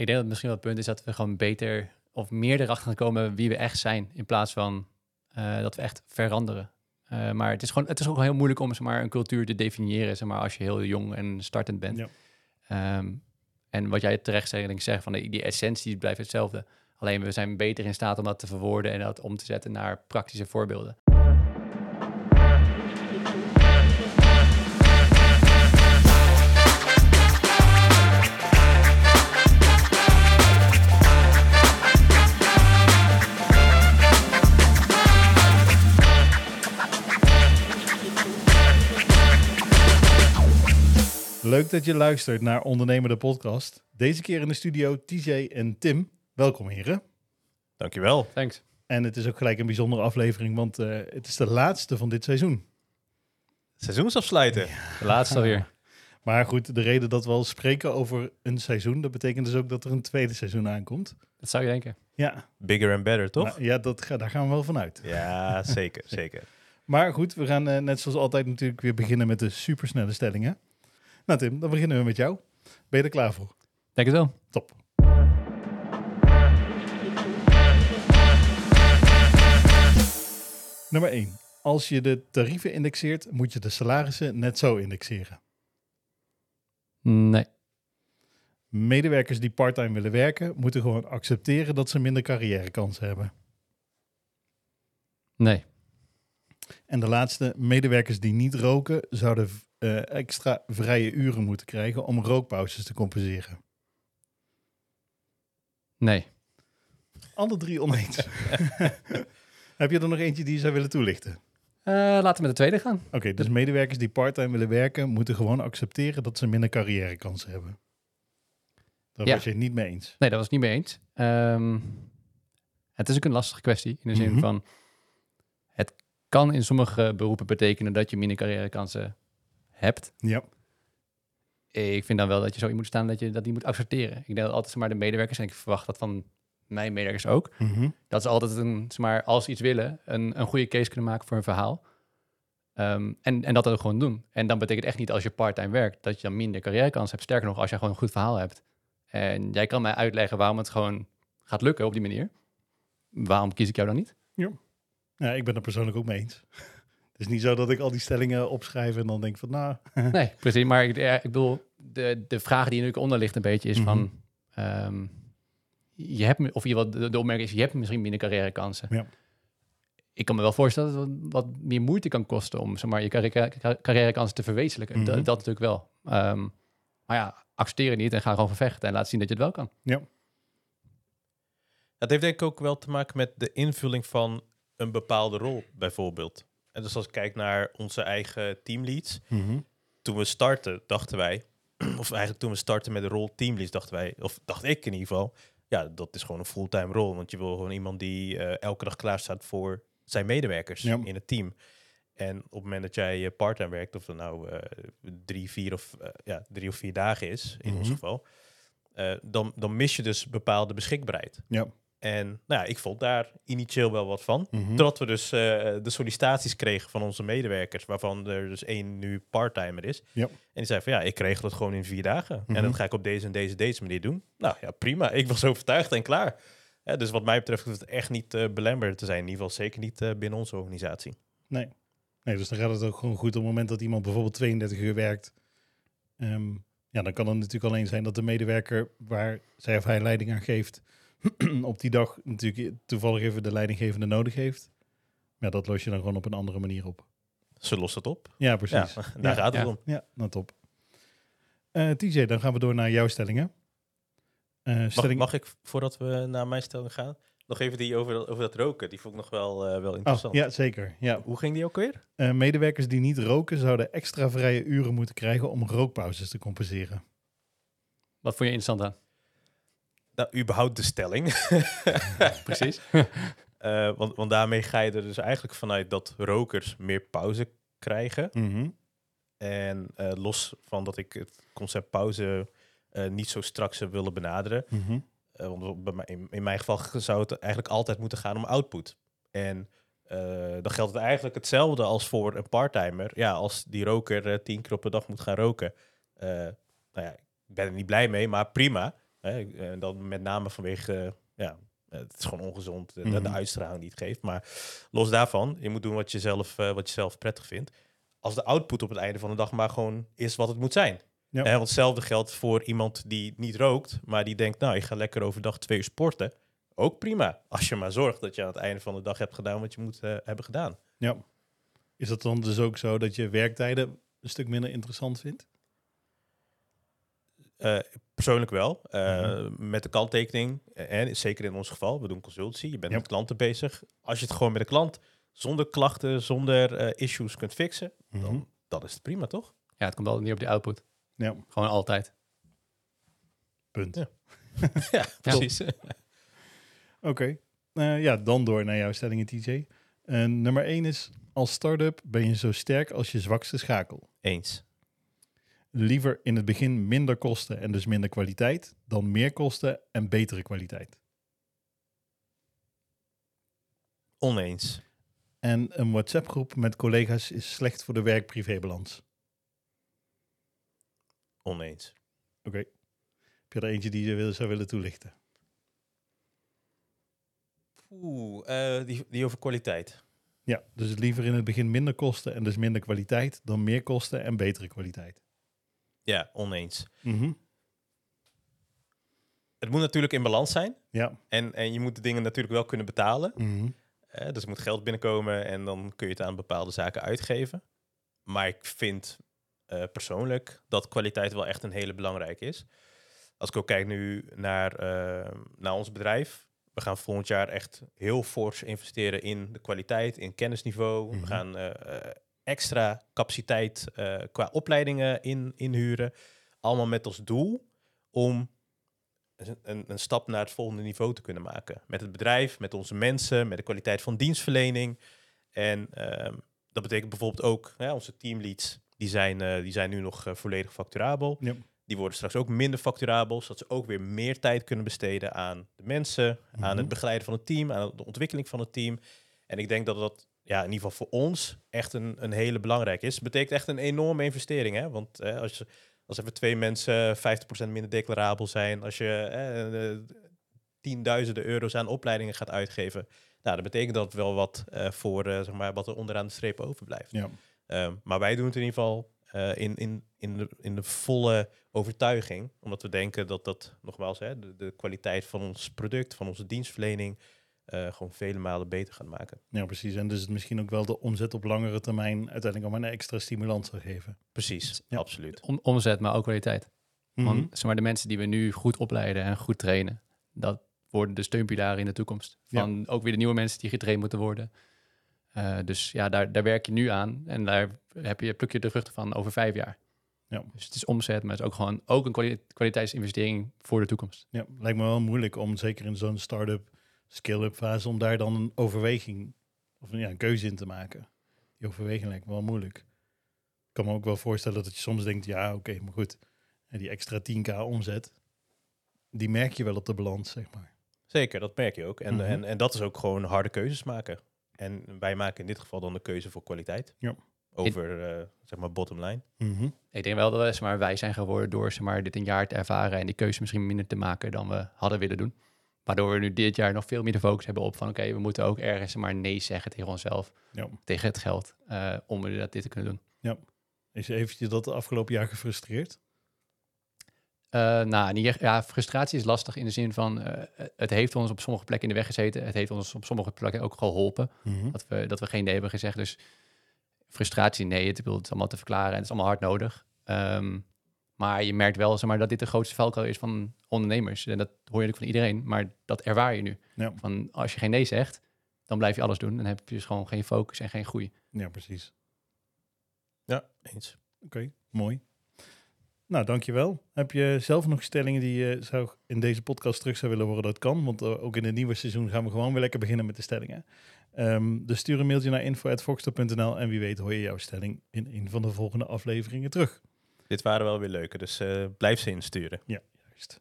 ik denk dat misschien wel het punt is dat we gewoon beter of meer erachter gaan komen wie we echt zijn, in plaats van eh, dat we echt veranderen. Eh, maar het is, gewoon, het is ook heel moeilijk om zeg maar, een cultuur te definiëren, zeg maar, als je heel jong en startend bent. Ja. Ehm, en wat jij terecht zegt, denk ik, zeg van die, die essentie blijft hetzelfde. Alleen we zijn beter in staat om dat te verwoorden en dat om te zetten naar praktische voorbeelden. Leuk dat je luistert naar Ondernemer de podcast. Deze keer in de studio TJ en Tim. Welkom heren. Dankjewel. Thanks. En het is ook gelijk een bijzondere aflevering, want eh, het is de laatste van dit seizoen. Seizoensafsluiten. De laatste alweer. Maar goed, de reden dat we al spreken over een seizoen, dat betekent dus ook dat er een tweede seizoen aankomt. Dat zou je denken. Ja, Bigger and better, toch? nou, ja dat, ga- daar gaan we wel van uit. Ja, zeker, zeker. Maar goed, we gaan eh, net zoals altijd natuurlijk weer beginnen met de supersnelle stellingen. Nou Tim, dan beginnen we met jou. Ben je er klaar voor? Denk het wel. Top. Nummer 1. Als je de tarieven indexeert, moet je de salarissen net zo indexeren. Nee. Medewerkers die parttime willen werken, moeten gewoon accepteren dat ze minder carrièrekansen hebben. Nee. En de laatste, medewerkers die niet roken, zouden eh, extra vrije uren moeten krijgen om rookpauzes te compenseren. Nee. Alle drie oneens. Heb je er nog eentje die je zou willen toelichten? Eh, laten we met de tweede gaan. Oké, dus medewerkers die parttime willen werken, moeten gewoon accepteren dat ze minder carrièrekansen hebben. Daar Ja. was je het niet mee eens. Nee, dat was niet mee eens. Ehm, het is ook een lastige kwestie. In de zin Mhm. van... Het kan in sommige beroepen betekenen dat je minder carrièrekansen hebt. Ja, Ik vind dan wel dat je zo in moet staan dat je dat niet moet accepteren. Ik denk dat altijd maar, de medewerkers, en ik verwacht dat van mijn medewerkers ook, Mhm. dat ze altijd een, maar, als ze iets willen, een, een goede case kunnen maken voor een verhaal. Ehm, en, en dat ook gewoon doen. En dan betekent echt niet als je parttime werkt, dat je dan minder carrièrekans hebt. Sterker nog, als je gewoon een goed verhaal hebt. En jij kan mij uitleggen waarom het gewoon gaat lukken op die manier. Waarom kies ik jou dan niet? ja, ik ben er persoonlijk ook mee eens. Het is niet zo dat ik al die stellingen opschrijf en dan denk van, nou, Nee, precies. Maar ik, ja, ik bedoel, de, de vraag die er natuurlijk onder ligt een beetje is Mhm. van... ehm, je hebt, of ieder geval de, de opmerking is, je hebt misschien minder carrièrekansen. Ja. Ik kan me wel voorstellen dat het wat, wat meer moeite kan kosten om zeg maar, je carrière, carrièrekansen te verwezenlijken. Mhm. Dat, dat natuurlijk wel. Ehm, maar ja, accepteer het niet en ga gewoon vervechten en laat zien dat je het wel kan. Dat heeft denk ik ook wel te maken met de invulling van een bepaalde rol, bijvoorbeeld. En dus als ik kijk naar onze eigen teamleads. Toen we starten, dachten wij, of eigenlijk toen we startten met de rol teamleads, dachten wij, of dacht ik in ieder geval, ja, dat is gewoon een fulltime rol. Want je wil gewoon iemand die eh, elke dag klaar staat voor zijn medewerkers Ja. in het team. En op het moment dat jij eh, parttime werkt, of dat nou eh, drie, vier of, ja, drie of vier dagen is, in ons Mhm. geval, dan, dan mis je dus bepaalde beschikbaarheid. Ja. En nou ja, ik vond daar initieel wel wat van. Mhm. Totdat we dus eh, de sollicitaties kregen van onze medewerkers, waarvan er dus één nu parttimer is. Ja. En die zei van ja, ik regel het gewoon in vier dagen. Mhm. En dat ga ik op deze en deze, deze manier doen. Nou ja, prima. Ik was overtuigd en klaar. Dus wat mij betreft hoeft het echt niet eh belemmerend te zijn. In ieder geval zeker niet eh, binnen onze organisatie. Nee. nee, dus dan gaat het ook gewoon goed op het moment dat iemand bijvoorbeeld 32 uur werkt. Ehm, ja, dan kan het natuurlijk alleen zijn dat de medewerker waar zij of hij leiding aan geeft, op die dag natuurlijk toevallig even de leidinggevende nodig heeft. Maar dat los je dan gewoon op een andere manier op. Ze lost het op. Ja, Ja, precies. daar Ja, gaat het ja. om. Ja, nou top. Eh TJ, dan gaan we door naar jouw stellingen. Eh, Mag, stelling... mag ik, voordat we naar mijn stelling gaan, nog even die over, dat- over dat roken? Die vond ik nog wel, eh, wel Oh, interessant. ja, zeker. Ja. Hoe ging die ook weer? Eh, medewerkers die niet roken zouden extra vrije uren moeten krijgen om rookpauzes te compenseren. Wat vond je interessant aan? Nou, überhaupt de stelling. Precies. Eh, want, want daarmee ga je er dus eigenlijk vanuit dat rokers meer pauze krijgen. Mhm. En eh, los van dat ik het concept pauze eh, niet zo strak zou willen benaderen. Mhm. Eh, want bij mij, in, in mijn geval zou het eigenlijk altijd moeten gaan om output. En dan geldt het eigenlijk hetzelfde als voor een parttimer. Ja, als die roker tien keer op een dag moet gaan roken. nou ja, ik ben er niet blij mee, maar prima. Hè? En dan met name vanwege, ja, het is gewoon ongezond, de, de uitstraling die het geeft. Maar los daarvan, je moet doen wat je, zelf, eh, wat je zelf prettig vindt. Als de output op het einde van de dag maar gewoon is wat het moet zijn. Ja. Want hetzelfde geldt voor iemand die niet rookt, maar die denkt, nou, ik ga lekker overdag twee uur sporten. Ook prima, als je maar zorgt dat je aan het einde van de dag hebt gedaan wat je moet eh, hebben gedaan. Ja. Is het dan dus ook zo dat je werktijden een stuk minder interessant vindt? Eh, persoonlijk wel. Eh, Mhm. Met de kanttekening, eh, en zeker in ons geval, we doen consultie, je bent met klanten bezig. Als je het gewoon met de klant zonder klachten, zonder eh, issues kunt fixen, dan, Mhm. dan is het prima, toch? Ja, het komt altijd neer op die output. Ja, Gewoon altijd. punt. Ja. ja, precies. Oké. Eh, ja, dan door naar jouw stellingen, TJ. Eh, nummer 1 is, als start-up ben je zo sterk als je zwakste schakel. Eens. Liever in het begin minder kosten en dus minder kwaliteit, dan meer kosten en betere kwaliteit. Oneens. En een WhatsApp-groep met collega's is slecht voor de werk-privébalans. Oneens. Oké. Heb je er eentje die je zou willen toelichten? Oeh, eh, die, die over kwaliteit. Ja, dus liever in het begin minder kosten en dus minder kwaliteit, dan meer kosten en betere kwaliteit. Ja, oneens. Mhm. Het moet natuurlijk in balans zijn. Ja. En, en je moet de dingen natuurlijk wel kunnen betalen. Mhm. Eh, dus er moet geld binnenkomen en dan kun je het aan bepaalde zaken uitgeven. Maar ik vind eh, persoonlijk dat kwaliteit wel echt een hele belangrijke is. Als ik ook kijk nu naar, eh, naar ons bedrijf. We gaan volgend jaar echt heel fors investeren in de kwaliteit, in kennisniveau. Mhm. We gaan eh, eh, extra capaciteit eh, qua opleidingen in, inhuren. Allemaal met als doel om een, een, stap naar het volgende niveau te kunnen maken. Met het bedrijf, met onze mensen, met de kwaliteit van dienstverlening. En ehm, dat betekent bijvoorbeeld ook, ja, onze teamleads, die zijn, eh, die zijn nu nog eh, volledig facturabel. Ja. Die worden straks ook minder facturabel, zodat ze ook weer meer tijd kunnen besteden aan de mensen, aan Mhm. het begeleiden van het team, aan de ontwikkeling van het team. En ik denk dat dat ja, in ieder geval voor ons echt een, een hele belangrijke is. Het betekent echt een enorme investering. Hè? Want eh, als, je, als even twee mensen 50% minder declarabel zijn, als je eh, eh, tienduizenden euro's aan opleidingen gaat uitgeven, nou, dat betekent dat wel wat eh, voor zeg maar, wat er onderaan de streep overblijft. Ja. Ehm, maar wij doen het in ieder geval in, in, in, de, in de volle overtuiging. Omdat we denken dat dat, nogmaals, hè, de, de kwaliteit van ons product, van onze dienstverlening, eh, gewoon vele malen beter gaat maken. ja, precies. En dus het misschien ook wel de omzet op langere termijn uiteindelijk allemaal een extra stimulans zou geven. Precies, Ja. absoluut. Om, omzet, maar ook kwaliteit. Mhm. Want zeg maar, de mensen die we nu goed opleiden en goed trainen, dat worden de steunpilaren in de toekomst. Ja. Van ook weer de nieuwe mensen die getraind moeten worden. Eh, dus ja, daar, daar werk je nu aan en daar heb je, pluk je de vruchten van over vijf jaar. Ja. Dus het is omzet, maar het is ook gewoon ook een kwali- kwaliteitsinvestering voor de toekomst. Ja, lijkt me wel moeilijk om zeker in zo'n start-up, scale-up fase, om daar dan een overweging of ja, een keuze in te maken. Die overweging lijkt me wel moeilijk. Ik kan me ook wel voorstellen dat je soms denkt, ja oké, maar goed, en die extra 10k omzet, die merk je wel op de balans, zeg maar. Zeker, dat merk je ook. En, Mhm. en, en dat is ook gewoon harde keuzes maken. En wij maken in dit geval dan de keuze voor kwaliteit. Ja. Over, eh, zeg maar, bottom line. Ik denk wel dat we zeg maar, wij zijn geworden door zeg maar, dit een jaar te ervaren en die keuze misschien minder te maken dan we hadden willen doen. Waardoor we nu dit jaar nog veel meer de focus hebben op van oké, we moeten ook ergens maar nee zeggen tegen onszelf, Ja. tegen het geld, eh, om inderdaad dit te kunnen doen. Is heeft je dat de afgelopen jaar gefrustreerd? Eh, nou, niet ja, frustratie is lastig in de zin van eh, het heeft ons op sommige plekken in de weg gezeten. Het heeft ons op sommige plekken ook geholpen dat we, dat we geen nee hebben gezegd. Dus frustratie, nee, het, het is allemaal te verklaren en het is allemaal hard nodig. Ehm, maar je merkt wel zeg maar, dat dit de grootste valkuil is van ondernemers. En dat hoor je natuurlijk van iedereen, maar dat ervaar je nu. Ja. Van als je geen nee zegt, dan blijf je alles doen. Dan heb je dus gewoon geen focus en geen groei. Ja, precies. Ja, eens. Oké, mooi. Nou, dankjewel. Heb je zelf nog stellingen die je zou in deze podcast terug zou willen horen? Dat kan, want eh, ook in het nieuwe seizoen gaan we gewoon weer lekker beginnen met de stellingen. Ehm, dus stuur een mailtje naar info.foxter.nl en wie weet hoor je jouw stelling in een van de volgende afleveringen terug. Dit waren wel weer leuke, dus eh, blijf ze insturen. Juist.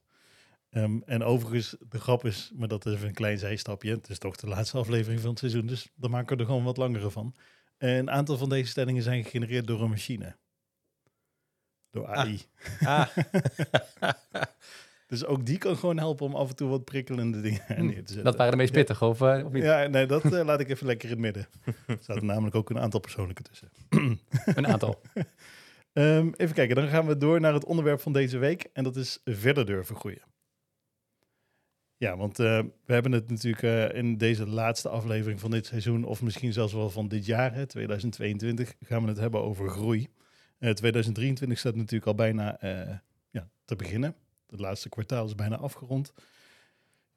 Ehm, en overigens, de grap is, maar dat is even een klein zijstapje. Het is toch de laatste aflevering van het seizoen, dus dan maken we er gewoon wat langere van. En een aantal van deze stellingen zijn gegenereerd door een machine. Door AI. Ah. Dus ook die kan gewoon helpen om af en toe wat prikkelende dingen Hm, neer te zetten. Dat waren de meest pittige, of, eh, of niet? Ja, nee, dat eh, laat ik even lekker in het midden. Er zaten namelijk ook een aantal persoonlijke tussen. Een aantal. Ehm, even kijken, dan gaan we door naar het onderwerp van deze week. En dat is verder durven groeien. Ja, want eh, we hebben het natuurlijk eh, in deze laatste aflevering van dit seizoen, of misschien zelfs wel van dit jaar, hè, 2022, gaan we het hebben over groei. Eh 2023 staat natuurlijk al bijna eh, ja, te beginnen. Het laatste kwartaal is bijna afgerond.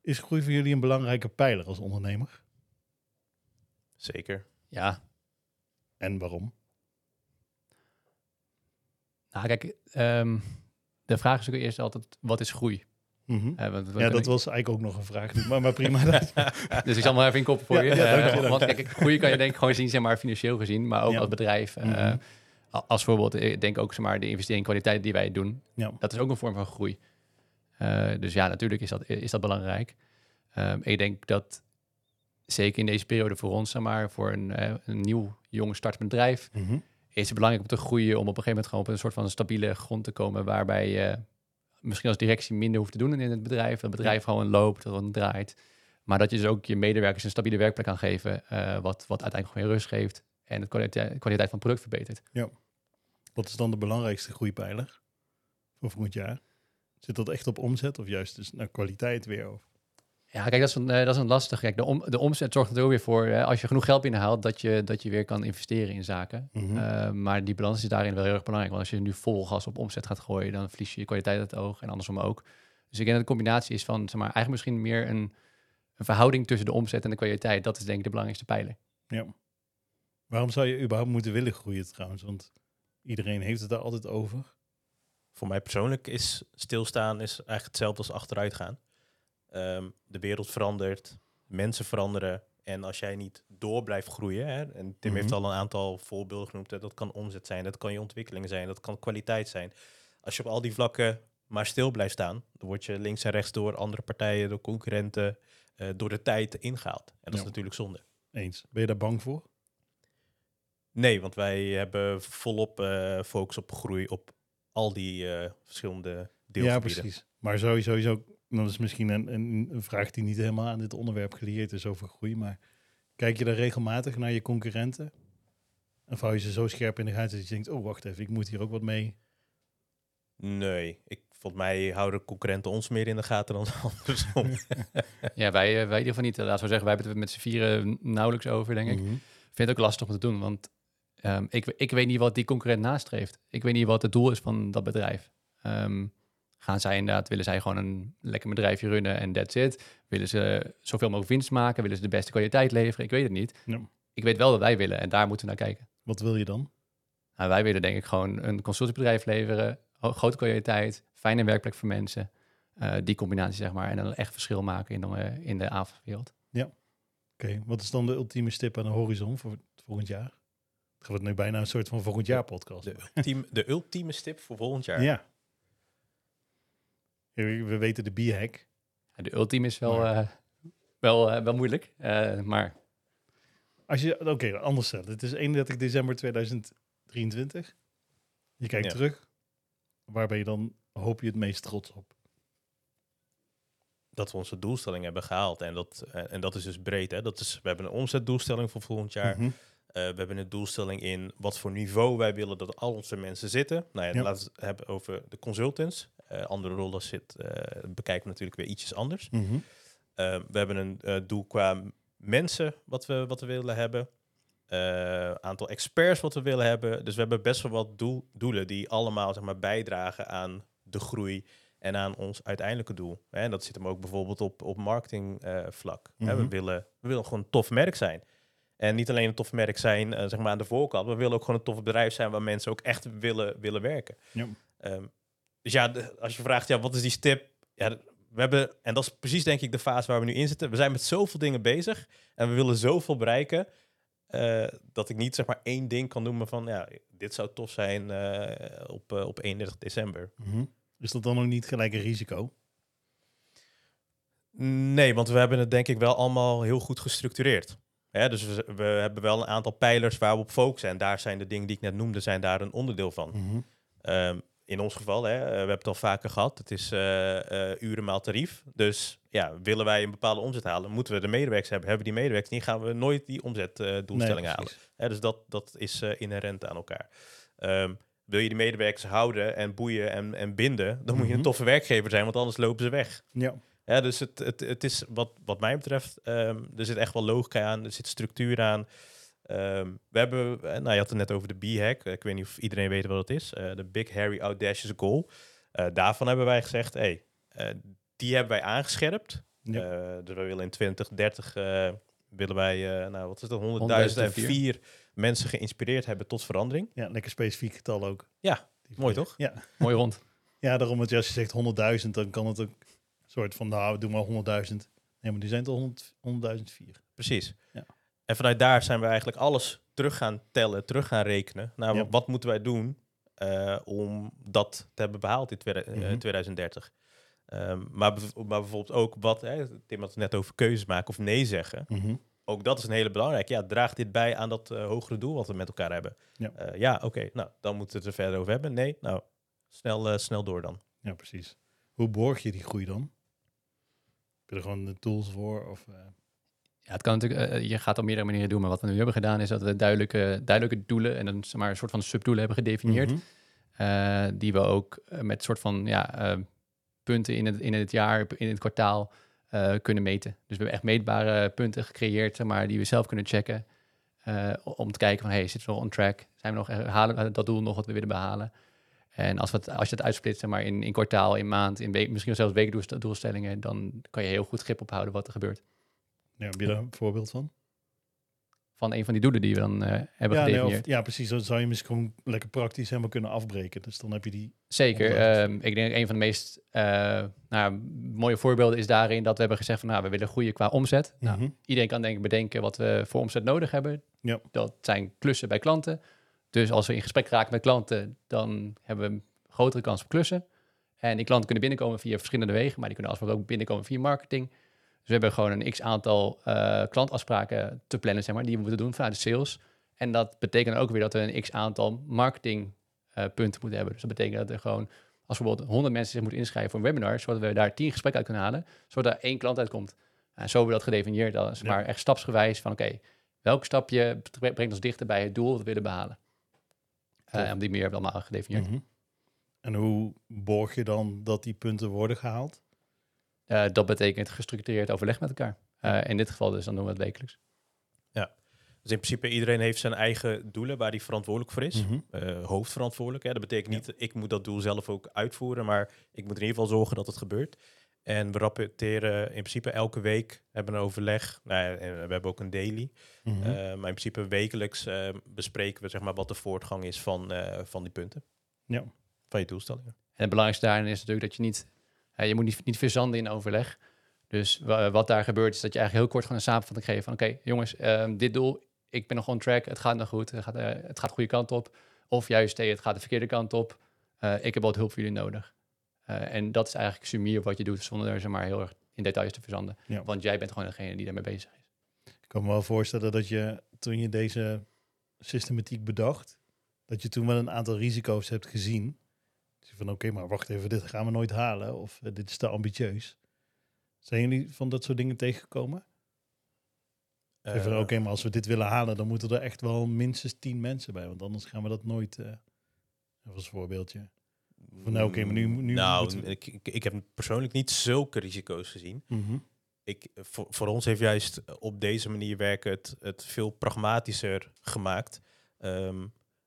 Is groei voor jullie een belangrijke pijler als ondernemer? Zeker. Ja, En waarom? Nou kijk, ehm, de vraag is ook eerst altijd, wat is groei? Mhm. Eh, want Ja, dat was eigenlijk ook nog een vraag. Maar, maar prima. Dus ik zal maar even inkoppen voor Ja, je. ja, je, Eh, want kijk, groei kan je denk ik gewoon zien, zeg maar, financieel gezien, maar ook Ja. als bedrijf. eh, Mhm. als voorbeeld, ik denk ook, zeg maar, de investering in kwaliteit die wij doen, Ja. dat is ook een vorm van groei. Dus ja, natuurlijk is dat, is dat belangrijk. Ehm, ik denk dat zeker in deze periode voor ons, zeg maar, voor een, een nieuw, jong startend bedrijf, Mhm. Is het belangrijk om te groeien, om op een gegeven moment gewoon op een soort van stabiele grond te komen, waarbij je misschien als directie minder hoeft te doen in het bedrijf, dat het bedrijf gewoon loopt, het draait. Maar dat je dus ook je medewerkers een stabiele werkplek kan geven, eh, wat, wat uiteindelijk gewoon rust geeft en de kwaliteit, kwaliteit van het product verbetert. Wat is dan de belangrijkste groeipijler voor volgend jaar? Zit dat echt op omzet of juist dus naar kwaliteit weer? Of? Ja, kijk, dat is een, eh, dat is een lastig. Kijk, de, om, de omzet zorgt er ook weer voor, eh, als je genoeg geld binnenhaalt, dat je, dat je weer kan investeren in zaken. Mhm. Eh, maar die balans is daarin wel heel erg belangrijk. Want als je nu vol gas op omzet gaat gooien, dan verlies je je kwaliteit uit het oog en andersom ook. Dus ik denk dat de combinatie is van, zeg maar, eigenlijk misschien meer een, een verhouding tussen de omzet en de kwaliteit. Dat is denk ik de belangrijkste pijler. Ja. Waarom zou je überhaupt moeten willen groeien trouwens? Want iedereen heeft het daar altijd over. Voor mij persoonlijk is stilstaan is eigenlijk hetzelfde als achteruit gaan. Ehm, de wereld verandert, mensen veranderen. En als jij niet door blijft groeien, hè, en Tim Mhm. heeft al een aantal voorbeelden genoemd, hè, dat kan omzet zijn, dat kan je ontwikkeling zijn, dat kan kwaliteit zijn. Als je op al die vlakken maar stil blijft staan, dan word je links en rechts door andere partijen, door concurrenten, eh, door de tijd ingehaald. En dat Ja. is natuurlijk zonde. Eens. Ben je daar bang voor? Nee, want wij hebben volop eh, focus op groei op al die eh, verschillende Ja, deelgebieden. precies. Maar sowieso, sowieso dat is misschien een, een, een vraag die niet helemaal aan dit onderwerp geleerd is over groei. Maar kijk je daar regelmatig naar je concurrenten? Of hou je ze zo scherp in de gaten dat je denkt, oh wacht even, ik moet hier ook wat mee. Nee, ik, volgens mij houden concurrenten ons meer in de gaten dan andersom. Ja, wij, eh, wij in ieder geval niet. Laten we zeggen, wij hebben het met z'n vieren nauwelijks over, denk ik. Mhm. Ik vind het ook lastig om te doen, want ehm, ik, ik weet niet wat die concurrent nastreeft. Ik weet niet wat het doel is van dat bedrijf. Ehm, gaan zij inderdaad, willen zij gewoon een lekker bedrijfje runnen en that's it? Willen ze zoveel mogelijk winst maken? Willen ze de beste kwaliteit leveren? Ik weet het niet. Ja. Ik weet wel wat wij willen en daar moeten we naar kijken. Wat wil je dan? Nou, wij willen denk ik gewoon een consultiebedrijf leveren, grote kwaliteit, fijne werkplek voor mensen. Eh, die combinatie zeg maar en dan echt verschil maken in de, in de avondwereld. Oké, wat is dan de ultieme stip aan de horizon voor het volgend jaar? Het wordt nu bijna een soort van volgend jaar podcast. De, ultiem, de ultieme stip voor volgend jaar. Ja. We we weten de B-hack. Ja, de ultiem is wel, Maar- eh, wel, eh, wel moeilijk, eh, maar Als je, oké, anders stellen. Het is 31 december 2023. Je kijkt Ja. terug. Waar ben je dan, hoop je het meest trots op? Dat we onze doelstelling hebben gehaald. En dat, en dat is dus breed. Hè? Dat is, we hebben een omzetdoelstelling voor volgend jaar. Mhm. Eh, we hebben een doelstelling in wat voor niveau wij willen dat al onze mensen zitten. Nou ja, Ja. laten we het hebben over de consultants. Eh, andere rollen zit, eh, bekijken we natuurlijk weer ietsjes anders. Mhm. Eh, we hebben een doel qua mensen wat we, wat we willen hebben. Eh, aantal experts wat we willen hebben. Dus we hebben best wel wat doel, doelen die allemaal zeg maar, bijdragen aan de groei en aan ons uiteindelijke doel. En dat zit hem ook bijvoorbeeld op, op marketingvlak. vlak. Hè, we, Mhm. willen, we willen gewoon een tof merk zijn. En niet alleen een tof merk zijn zeg maar aan de voorkant. We willen ook gewoon een tof bedrijf zijn waar mensen ook echt willen, willen werken. Ja. Ehm, dus ja, de- als je vraagt, ja, wat is die stip? Ja, we hebben, en dat is precies denk ik de fase waar we nu in zitten. We zijn met zoveel dingen bezig en we willen zoveel bereiken. eh, dat ik niet zeg maar één ding kan noemen van, ja, dit zou tof zijn eh, op, eh, op 31 december. Mhm. Is dat dan ook niet gelijk een risico? Nee, want we hebben het denk ik wel allemaal heel goed gestructureerd. Hè, dus we, we hebben wel een aantal pijlers waar we op focussen. En daar zijn de dingen die ik net noemde, zijn daar een onderdeel van. Ehm, in ons geval, hè, eh, we hebben het al vaker gehad, het is eh, uren maal tarief. Dus ja, willen wij een bepaalde omzet halen, moeten we de medewerkers hebben. Hebben we die medewerkers niet, gaan we nooit die omzetdoelstellingen Nee, halen. Hè, dus dat, dat is inherent aan elkaar. Ehm, wil je die medewerkers houden en boeien en, en binden, dan moet je een Mhm. toffe werkgever zijn, want anders lopen ze weg. Ja. Ja, dus het, het, het is wat, wat mij betreft, ehm, er zit echt wel logica aan, er zit structuur aan. Ehm, we hebben, eh, nou je had het net over de B-hack, ik weet niet of iedereen weet wat het is, Eh, de Big Harry Audacious Goal. Eh, daarvan hebben wij gezegd, hey, eh, die hebben wij aangescherpt. Ja. Eh, dus we willen in 2030, eh, willen wij, eh, nou wat is dat, 100.004 100.004 mensen geïnspireerd hebben tot verandering. ja, lekker specifiek getal ook. Ja, Die mooi toch? Ja. Mooi rond. ja, daarom je als je zegt 100.000, dan kan het ook een soort van, nou, doe maar 100.000. Nee, maar die zijn toch 100 100.004. Precies. Ja. En vanuit daar zijn we eigenlijk alles terug gaan tellen, terug gaan rekenen. Nou, Ja. wat moeten wij doen eh, om dat te hebben behaald in tweede- eh, Mhm. 2030? Ehm, maar, bev- maar bijvoorbeeld ook wat, hè, Tim had het net over keuzes maken of nee zeggen. Mhm. Ook dat is een hele belangrijke. Ja, draagt dit bij aan dat eh, hogere doel wat we met elkaar hebben? Ja. Ja, oké. Nou, dan moeten we het er verder over hebben. Nee, nou, snel, snel door dan. Ja, precies. Hoe borg je die groei dan? Heb je er gewoon de tools voor? Of, Ja, het kan natuurlijk, eh, je gaat op meerdere manieren doen, maar wat we nu hebben gedaan is dat we duidelijke, duidelijke doelen en dan zeg maar een soort van subdoelen hebben gedefinieerd. mhm. eh, die we ook eh, met soort van ja, eh, punten in het, in het jaar, in het kwartaal eh, kunnen meten. Dus we hebben echt meetbare punten gecreëerd, zeg maar, die we zelf kunnen checken. eh, om te kijken van, hey, zitten we on track? Zijn we nog, eh, halen we dat doel nog wat we willen behalen? En als, we het, als je het uitsplitst, zeg maar, in, in kwartaal, in maand, in week, misschien zelfs weekdoelstellingen, dan kan je heel goed grip ophouden wat er gebeurt. Ja, heb je daar een voorbeeld van? Van een van die doelen die we dan eh, hebben Ja, nee, gedefinieerd. of, ja, precies. Dan zou je misschien gewoon lekker praktisch helemaal kunnen afbreken. Dus dan heb je die... Zeker. Ehm, ik denk een van de meest eh, nou, mooie voorbeelden is daarin dat we hebben gezegd van nou, we willen groeien qua omzet. Nou, Mhm. iedereen kan denk ik bedenken wat we voor omzet nodig hebben. Ja. Dat zijn klussen bij klanten. Dus als we in gesprek raken met klanten, dan hebben we een grotere kans op klussen. En die klanten kunnen binnenkomen via verschillende wegen, maar die kunnen afspraken ook binnenkomen via marketing. Dus we hebben gewoon een x aantal eh, klantafspraken te plannen, zeg maar, die we moeten doen vanuit de sales. En dat betekent ook weer dat we een x aantal marketing eh, punten moeten hebben. Dus dat betekent dat er gewoon, als bijvoorbeeld 100 mensen zich moeten inschrijven voor een webinar, zodat we daar 10 gesprekken uit kunnen halen, zodat er één klant uitkomt. En zo hebben we dat gedefinieerd, Ja. maar echt stapsgewijs van oké, welk stapje brengt ons dichter bij het doel dat we willen behalen. Eh, Tof. en op die manier hebben we allemaal gedefinieerd. Mhm. En hoe borg je dan dat die punten worden gehaald? Eh, dat betekent gestructureerd overleg met elkaar. Eh, in dit geval dus, dan doen we het wekelijks. Dus in principe iedereen heeft zijn eigen doelen waar hij verantwoordelijk voor is. Eh, hoofdverantwoordelijk. Hè. Dat betekent Ja. niet, ik moet dat doel zelf ook uitvoeren, maar ik moet in ieder geval zorgen dat het gebeurt. En we rapporteren in principe elke week, hebben een overleg. Nou ja, en we hebben ook een daily. Mhm. Maar in principe wekelijks bespreken we zeg maar, wat de voortgang is van, van die punten. Ja. Van je doelstellingen. En het belangrijkste daarin is natuurlijk dat je niet, je moet niet, niet verzanden in overleg. Dus wa- wat daar gebeurt is dat je eigenlijk heel kort gewoon een samenvatting geeft van oké jongens, ehm, dit doel, ik ben nog on track, het gaat nog goed, het gaat, eh, het gaat de goede kant op. Of juist, hey, het gaat de verkeerde kant op, Eh, ik heb wat hulp voor jullie nodig. Eh, en dat is eigenlijk sumier wat je doet zonder er zeg maar heel erg in details te verzanden. Ja. Want jij bent gewoon degene die daarmee bezig is. Ik kan me wel voorstellen dat je toen je deze systematiek bedacht, dat je toen wel een aantal risico's hebt gezien. Van oké, maar wacht even, dit gaan we nooit halen of eh, dit is te ambitieus. Zijn jullie van dat soort dingen tegengekomen? Uh, oké, maar als we dit willen halen, dan moeten er echt wel minstens tien mensen bij, want anders gaan we dat nooit. eh even als voorbeeldje. Van, nou, oké, maar nu- nu nou, moeten we- ik, ik, ik heb persoonlijk niet zulke risico's gezien. Mhm. ik, voor, voor ons heeft juist op deze manier werken het, het veel pragmatischer gemaakt. Ehm,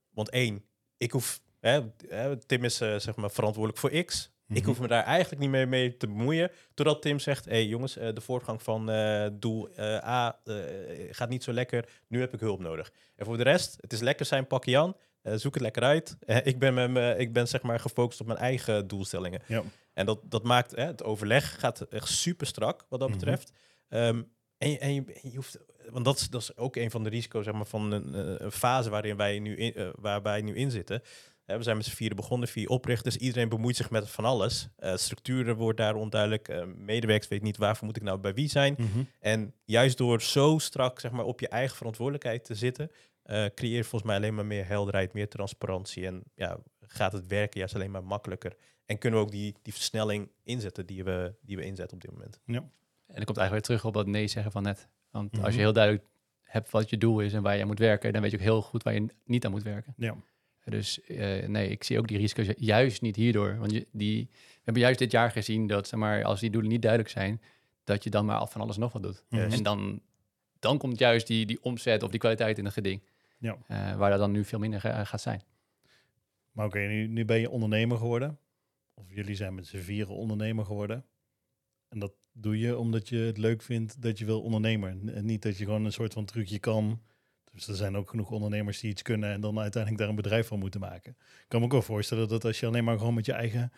want één, ik hoef, hè, Tim is eh, zeg maar verantwoordelijk voor X. Ik Mhm. hoef me daar eigenlijk niet meer mee te bemoeien. Totdat Tim zegt, hé hey, jongens, eh, de voortgang van eh, doel A gaat niet zo lekker. Nu heb ik hulp nodig. En voor de rest, het is lekker zijn pakje aan. Zoek het lekker uit. Ik ben, met me, ik ben zeg maar gefocust op mijn eigen doelstellingen. Ja. En dat, dat maakt hè, het overleg gaat echt super strak wat dat Mhm. betreft. Ehm, en, je, en, je, en je hoeft, want dat is, dat is ook een van de risico's zeg maar, van een, een fase waarin wij nu in, waar wij nu in zitten. We zijn met z'n vieren begonnen, vier oprichters. Iedereen bemoeit zich met van alles. Eh, structuren wordt daar onduidelijk. Eh, medewerkers weet niet waarvoor moet ik nou bij wie zijn. Mhm. En juist door zo strak zeg maar, op je eigen verantwoordelijkheid te zitten, eh, creëer je volgens mij alleen maar meer helderheid, meer transparantie. En ja, gaat het werken juist alleen maar makkelijker. En kunnen we ook die, die versnelling inzetten die we, die we inzetten op dit moment. En dan komt eigenlijk weer terug op dat nee zeggen van net. Want als Mhm. je heel duidelijk hebt wat je doel is en waar je aan moet werken, dan weet je ook heel goed waar je niet aan moet werken. Ja. Dus eh, nee, ik zie ook die risico's ju- juist niet hierdoor. Want je, die, we hebben juist dit jaar gezien dat, zeg maar, als die doelen niet duidelijk zijn, dat je dan maar af van alles nog wat doet. En dan, dan komt juist die, die omzet of die kwaliteit in het geding. Ja. Eh, waar dat dan nu veel minder ga- gaat zijn. Maar oké, nu, nu ben je ondernemer geworden. Of jullie zijn met z'n vieren ondernemer geworden. En dat doe je omdat je het leuk vindt dat je wil ondernemen. En niet dat je gewoon een soort van trucje kan. Dus er zijn ook genoeg ondernemers die iets kunnen en dan uiteindelijk daar een bedrijf van moeten maken. Ik kan me ook wel voorstellen dat als je alleen maar gewoon met je eigen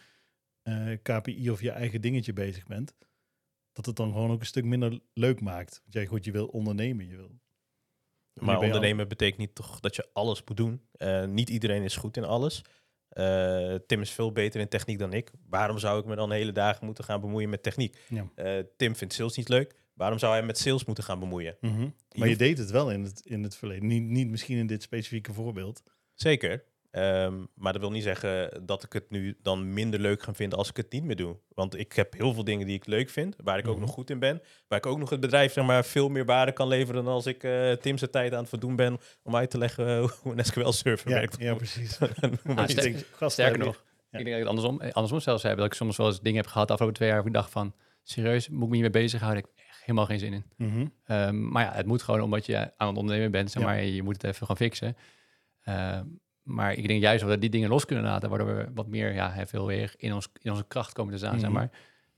eh, KPI of je eigen dingetje bezig bent, dat het dan gewoon ook een stuk minder leuk maakt. Want jij goed, je wil ondernemen, je wil. Maar al- ondernemen betekent niet toch dat je alles moet doen. Eh, niet iedereen is goed in alles. Eh, Tim is veel beter in techniek dan ik. Waarom zou ik me dan hele dagen moeten gaan bemoeien met techniek? Ja. Tim vindt sales niet leuk. Waarom zou hij met sales moeten gaan bemoeien? Mhm. Maar je deed het wel in het, in het verleden. Niet, niet misschien in dit specifieke voorbeeld. Zeker. Ehm, maar dat wil niet zeggen dat ik het nu dan minder leuk ga vinden als ik het niet meer doe. Want ik heb heel veel dingen die ik leuk vind, waar ik ook Mhm. nog goed in ben. Waar ik ook nog het bedrijf zeg maar, veel meer waarde kan leveren dan als ik eh Tim zijn tijd aan het verdoen ben om uit te leggen eh, hoe een SQL-server Ja, werkt. ja precies. Maar Ah, sterk- Ik denk, Sterker hebben- nog, Ja. ik denk dat ik het andersom, eh, andersom zelfs heb. Dat ik soms wel eens dingen heb gehad de afgelopen twee jaar waar ik dacht van, serieus, moet ik me hiermee bezighouden? Ik helemaal geen zin in. Mhm. Ehm, maar ja, het moet gewoon omdat je aan het ondernemen bent, zeg maar, je moet het even gaan fixen. Ehm, maar ik denk juist dat we die dingen los kunnen laten, waardoor we wat meer, ja, veel weer in, ons, in onze kracht komen te staan, zeg Mhm. maar.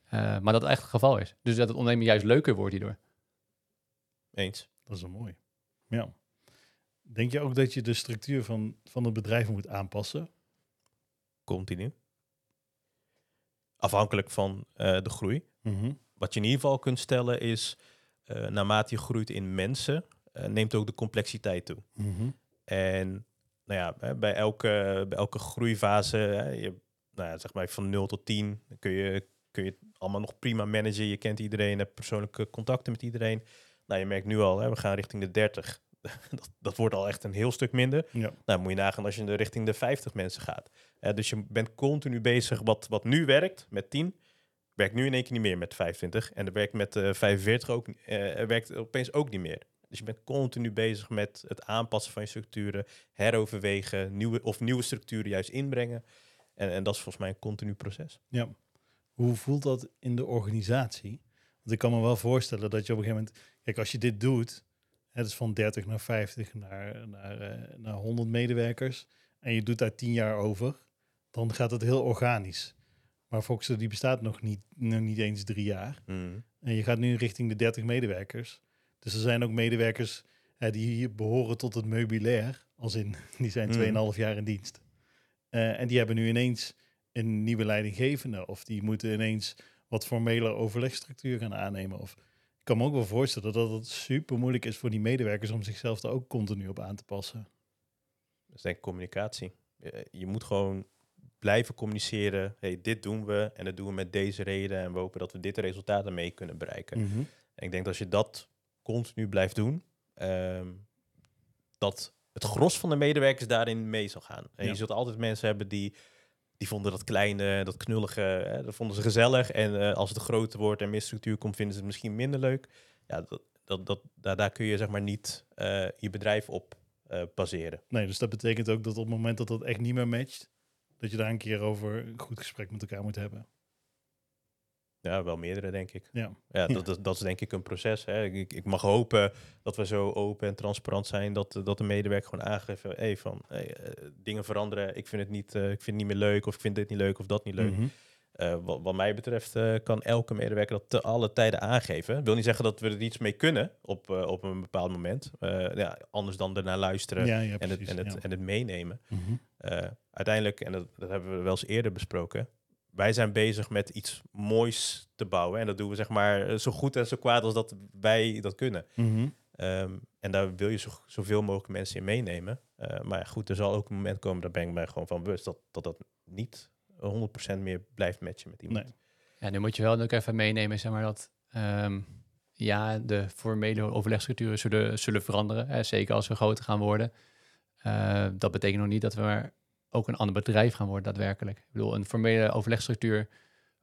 Eh, maar dat echt het geval is. Dus dat het ondernemen juist leuker wordt hierdoor. Eens. Dat is wel mooi. Ja. Denk je ook dat je de structuur van, van het bedrijf moet aanpassen? Continu. Afhankelijk van eh, de groei. Mhm. Wat je in ieder geval kunt stellen is, eh, naarmate je groeit in mensen, eh, neemt ook de complexiteit toe. Mhm. En nou ja, hè, bij elke, bij elke groeifase, hè, je, nou ja, zeg maar van 0 tot 10, dan kun je, kun je het allemaal nog prima managen. Je kent iedereen, hebt persoonlijke contacten met iedereen. Nou, je merkt nu al, hè, we gaan richting de 30. dat, dat wordt al echt een heel stuk minder. Ja. Nou, moet je nagaan als je richting de 50 mensen gaat. Dus je bent continu bezig wat, wat nu werkt met 10, werkt nu in één keer niet meer met 25. En er werkt met eh 45 ook, eh, er werkt opeens ook niet meer. Dus je bent continu bezig met het aanpassen van je structuren, heroverwegen, nieuwe, of nieuwe structuren juist inbrengen. En, en dat is volgens mij een continu proces. ja. Hoe voelt dat in de organisatie? Want ik kan me wel voorstellen dat je op een gegeven moment... Kijk, als je dit doet, het is van 30 naar 50 naar, naar, eh, naar 100 medewerkers... en je doet daar 10 jaar over, dan gaat het heel organisch. Maar Foxer die bestaat nog niet, nog niet eens drie jaar. En je gaat nu richting de 30 medewerkers. Dus er zijn ook medewerkers hè, die hier behoren tot het meubilair. Als in, die zijn 2,5 Mhm. jaar in dienst. Eh, en die hebben nu ineens een nieuwe leidinggevende. Of die moeten ineens wat formele overlegstructuur gaan aannemen. Of ik kan me ook wel voorstellen dat het super moeilijk is voor die medewerkers om zichzelf er ook continu op aan te passen. Dat is denk ik communicatie. Je, je moet gewoon blijven communiceren. Hey, dit doen we en dat doen we met deze reden. En we hopen dat we dit resultaat ermee kunnen bereiken. Mhm. En ik denk dat als je dat continu blijft doen, ehm, dat het gros van de medewerkers daarin mee zal gaan. En Ja. je zult altijd mensen hebben die, die vonden dat kleine, dat knullige, hè, dat vonden ze gezellig. En eh, als het groter wordt en meer structuur komt, vinden ze het misschien minder leuk. Ja, dat, dat, dat, daar, daar kun je zeg maar niet eh, je bedrijf op eh, baseren. Nee, dus dat betekent ook dat op het moment dat dat echt niet meer matcht, dat je daar een keer over een goed gesprek met elkaar moet hebben. Ja, wel meerdere, denk ik. Ja. Ja, dat, dat, dat is denk ik een proces. Hè. Ik, ik mag hopen dat we zo open en transparant zijn dat, dat de medewerker gewoon aangeeft hey, van hey, eh, dingen veranderen. Ik vind het niet, eh, ik vind het niet meer leuk of ik vind dit niet leuk of dat niet leuk. Mhm. Eh, wat, wat mij betreft eh, kan elke medewerker dat te alle tijden aangeven. Ik wil niet zeggen dat we er iets mee kunnen op, eh, op een bepaald moment. Ja, anders dan ernaar luisteren Ja, ja, en, het, en, het, ja. en het meenemen. Mhm. Uiteindelijk, en dat, dat hebben we wel eens eerder besproken, wij zijn bezig met iets moois te bouwen. En dat doen we zeg maar zo goed en zo kwaad als dat wij dat kunnen. Mhm. Ehm, en daar wil je zo, zoveel mogelijk mensen in meenemen. Maar goed, er zal ook een moment komen, daar ben ik mij gewoon van bewust, dat dat, dat niet 100% meer blijft matchen met iemand. Nee. Ja, nu moet je wel ook even meenemen, zeg maar, dat ehm, ja, de formele overlegstructuren zullen, zullen veranderen. Hè, zeker als we groter gaan worden. Eh, dat betekent nog niet dat we maar ook een ander bedrijf gaan worden daadwerkelijk. Ik bedoel, een formele overlegstructuur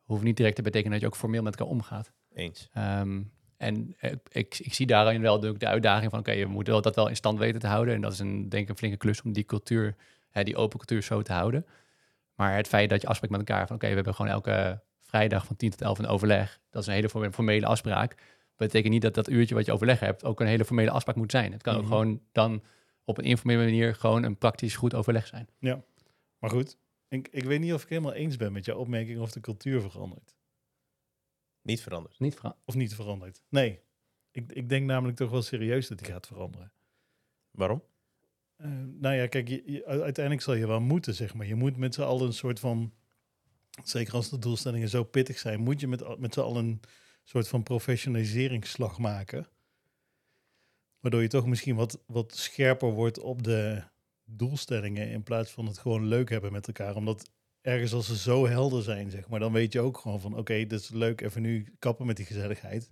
hoeft niet direct te betekenen dat je ook formeel met elkaar omgaat. Eens. Ehm, en eh, ik, ik zie daarin wel de, de uitdaging van, oké, je moet wel, dat wel in stand weten te houden. En dat is een, denk ik een flinke klus om die cultuur, hè, die open cultuur zo te houden. Maar het feit dat je afspreekt met elkaar van, oké, we hebben gewoon elke vrijdag van 10 tot 11 een overleg. Dat is een hele forme- formele afspraak. betekent niet dat dat uurtje wat je overleg hebt ook een hele formele afspraak moet zijn. Het kan Mhm. ook gewoon dan op een informele manier gewoon een praktisch goed overleg zijn. Maar goed, ik, ik weet niet of ik helemaal eens ben met jouw opmerking of de cultuur verandert. Niet veranderd. Niet. Of niet verandert. Nee, ik, ik denk namelijk toch wel serieus dat die gaat veranderen. Waarom? Eh, nou ja, kijk, uiteindelijk zal je wel moeten, zeg maar. Je moet met z'n allen een soort van, zeker als de doelstellingen zo pittig zijn, moet je met, met z'n allen een soort van professionaliseringsslag maken. Waardoor je toch misschien wat, wat scherper wordt op de doelstellingen in plaats van het gewoon leuk hebben met elkaar. Omdat ergens als ze zo helder zijn, zeg maar, dan weet je ook gewoon van, oké, dit is leuk, even nu kappen met die gezelligheid.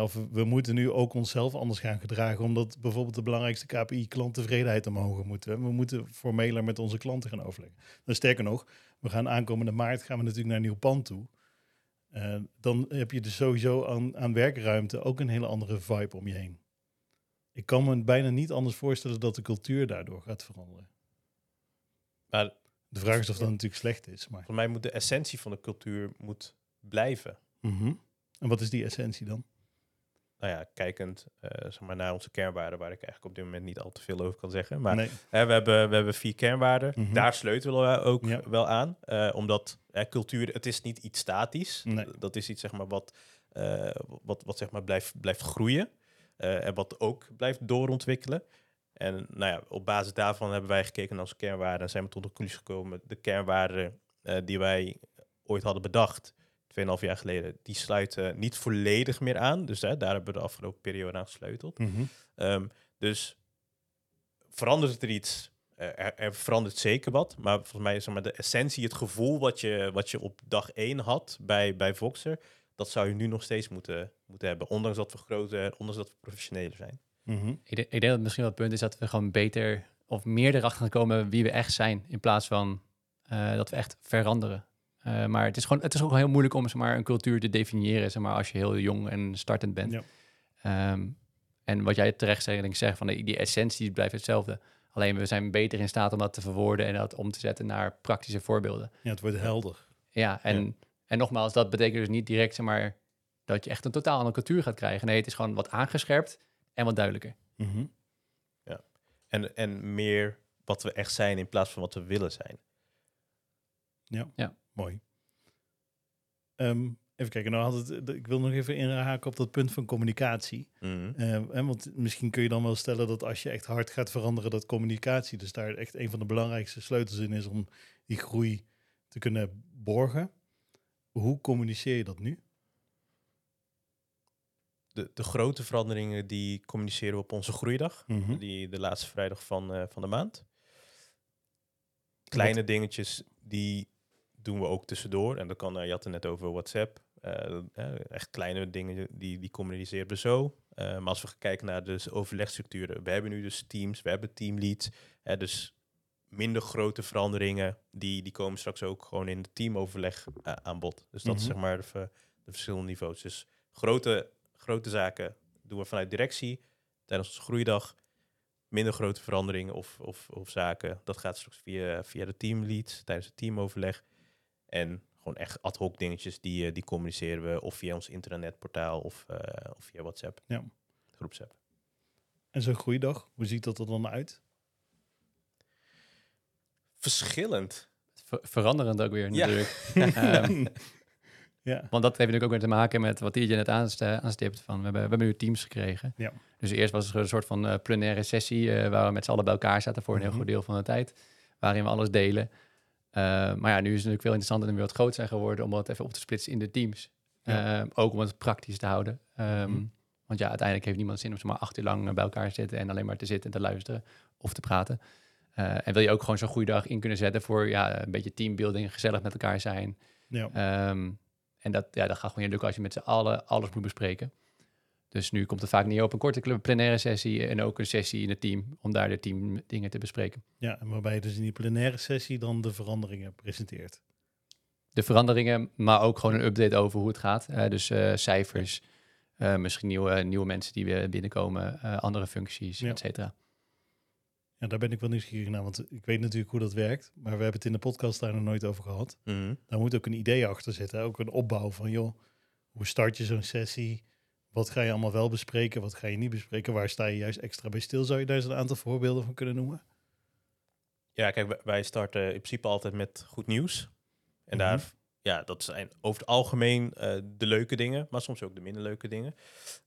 Of we, moeten nu ook onszelf anders gaan gedragen, omdat bijvoorbeeld de belangrijkste KPI klanttevredenheid omhoog moet. We moeten formeler met onze klanten gaan overleggen. Nou, sterker nog, we gaan aankomende maart gaan we natuurlijk naar een nieuw pand toe. Eh, dan heb je dus sowieso aan, aan werkruimte ook een hele andere vibe om je heen. Ik kan me bijna niet anders voorstellen dat de cultuur daardoor gaat veranderen. Maar De vraag is of dat natuurlijk slecht is. Maar. voor mij moet de essentie van de cultuur moet blijven. Mhm. En wat is die essentie dan? Nou ja, kijkend eh, zeg maar naar onze kernwaarden, waar ik eigenlijk op dit moment niet al te veel over kan zeggen. Maar nee. Hè, we, hebben, we hebben vier kernwaarden. Mhm. Daar sleutelen we ook Ja. wel aan. eh, omdat hè, cultuur, het is niet iets statisch. Nee. Dat is iets zeg maar, wat, eh, wat, wat zeg maar, blijft, blijft groeien. en wat ook blijft doorontwikkelen. En nou ja, op basis daarvan hebben wij gekeken naar onze kernwaarden. En zijn we tot de conclusie gekomen. De kernwaarden die wij ooit hadden bedacht, 2,5 jaar geleden, die sluiten niet volledig meer aan. Dus hè, daar hebben we de afgelopen periode aan gesleuteld. Mhm. Ehm, dus verandert er iets? Eh, er, er verandert zeker wat. Maar volgens mij is zeg maar, de essentie, het gevoel wat je, wat je op dag 1 had bij, bij Voxer, dat zou je nu nog steeds moeten, moeten hebben. Ondanks dat we groter, ondanks dat we professioneler zijn. Mhm. Ik, denk- ik denk dat misschien wel het punt is dat we gewoon beter of meer erachter gaan komen wie we echt zijn. In plaats van eh, dat we echt veranderen. Eh, maar het is, gewoon, het is ook heel moeilijk om zeg maar, een cultuur te definiëren zeg maar, als je heel jong en startend bent. Ja. Ehm, en wat jij terecht zegt, denk ik, zegt van die, die essentie blijft hetzelfde. Alleen we zijn beter in staat om dat te verwoorden en dat om te zetten naar praktische voorbeelden. Ja, het wordt helder. Ja, en, en nogmaals, dat betekent dus niet direct zeg maar, dat je echt een totaal andere cultuur gaat krijgen. Nee, het is gewoon wat aangescherpt en wat duidelijker. Mhm. En, en meer wat we echt zijn in plaats van wat we willen zijn. Mooi. Ehm, even kijken, nou had het, ik wil nog even inhaken op dat punt van communicatie. Mhm. Hè, want misschien kun je dan wel stellen dat als je echt hard gaat veranderen, dat communicatie dus daar echt een van de belangrijkste sleutels in is om die groei te kunnen borgen. Hoe communiceer je dat nu? de, de grote veranderingen die communiceren we op onze groeidag. Die de laatste vrijdag van, eh, van de maand. Kleine dingetjes die doen we ook tussendoor. En dat kan, eh, je had het net over WhatsApp. Eh, eh, echt kleine dingen die, die communiceren we zo. Maar als we kijken naar de overlegstructuren. We hebben nu dus teams, we hebben teamleads. Dus minder grote veranderingen. Die, die komen straks ook gewoon in het teamoverleg aan bod. Dus dat is Mhm. zeg maar de, de verschillende niveaus. Dus grote, grote zaken doen we vanuit directie tijdens onze groeidag minder grote veranderingen of, of, of zaken. Dat gaat straks via, via de teamlead tijdens het teamoverleg. En gewoon echt ad hoc dingetjes, die, eh, die communiceren we of via ons internetportaal of, eh, of via WhatsApp. Ja. Groepsapp. En zo'n groeidag, hoe ziet dat er dan uit? Verschillend. Ver- veranderend ook weer Ja. natuurlijk. Ehm, ja. Want dat heeft natuurlijk ook weer te maken met wat je net aanst- aanstipt. Van, we, hebben, we hebben nu teams gekregen. Ja. Dus eerst was er een soort van eh, plenaire sessie... eh, waar we met z'n allen bij elkaar zaten voor een Mhm. heel goed deel van de tijd. Waarin we alles delen. Eh, maar ja, nu is het natuurlijk veel interessanter en weer wat groter zijn geworden... om dat even op te splitsen in de teams. Ja. Eh, ook om het praktisch te houden. Ehm, Mhm. Want ja, uiteindelijk heeft niemand zin om zomaar acht uur lang eh, bij elkaar te zitten... en alleen maar te zitten en te luisteren of te praten. Eh, en wil je ook gewoon zo'n goede dag in kunnen zetten... voor ja, een beetje teambuilding, gezellig met elkaar zijn... Ja. Ehm, en dat, ja, dat gaat gewoon niet lukken als je met z'n allen alles moet bespreken. Dus nu komt het vaak neer op een korte plenaire sessie en ook een sessie in het team om daar de team dingen te bespreken. Ja, en waarbij je dus in die plenaire sessie dan de veranderingen presenteert. De veranderingen, maar ook gewoon een update over hoe het gaat. Eh, dus eh, cijfers, eh, misschien nieuwe, nieuwe mensen die weer binnenkomen, eh, andere functies, Ja. et cetera. Ja, daar ben ik wel nieuwsgierig naar, want ik weet natuurlijk hoe dat werkt. Maar we hebben het in de podcast daar nog nooit over gehad. Mhm. Daar moet ook een idee achter zitten. Ook een opbouw van, joh, hoe start je zo'n sessie? Wat ga je allemaal wel bespreken? Wat ga je niet bespreken? Waar sta je juist extra bij stil? Zou je daar eens een aantal voorbeelden van kunnen noemen? Ja, kijk, wij- starten in principe altijd met goed nieuws. En Mhm. daar, ja, dat zijn over het algemeen eh, de leuke dingen, maar soms ook de minder leuke dingen.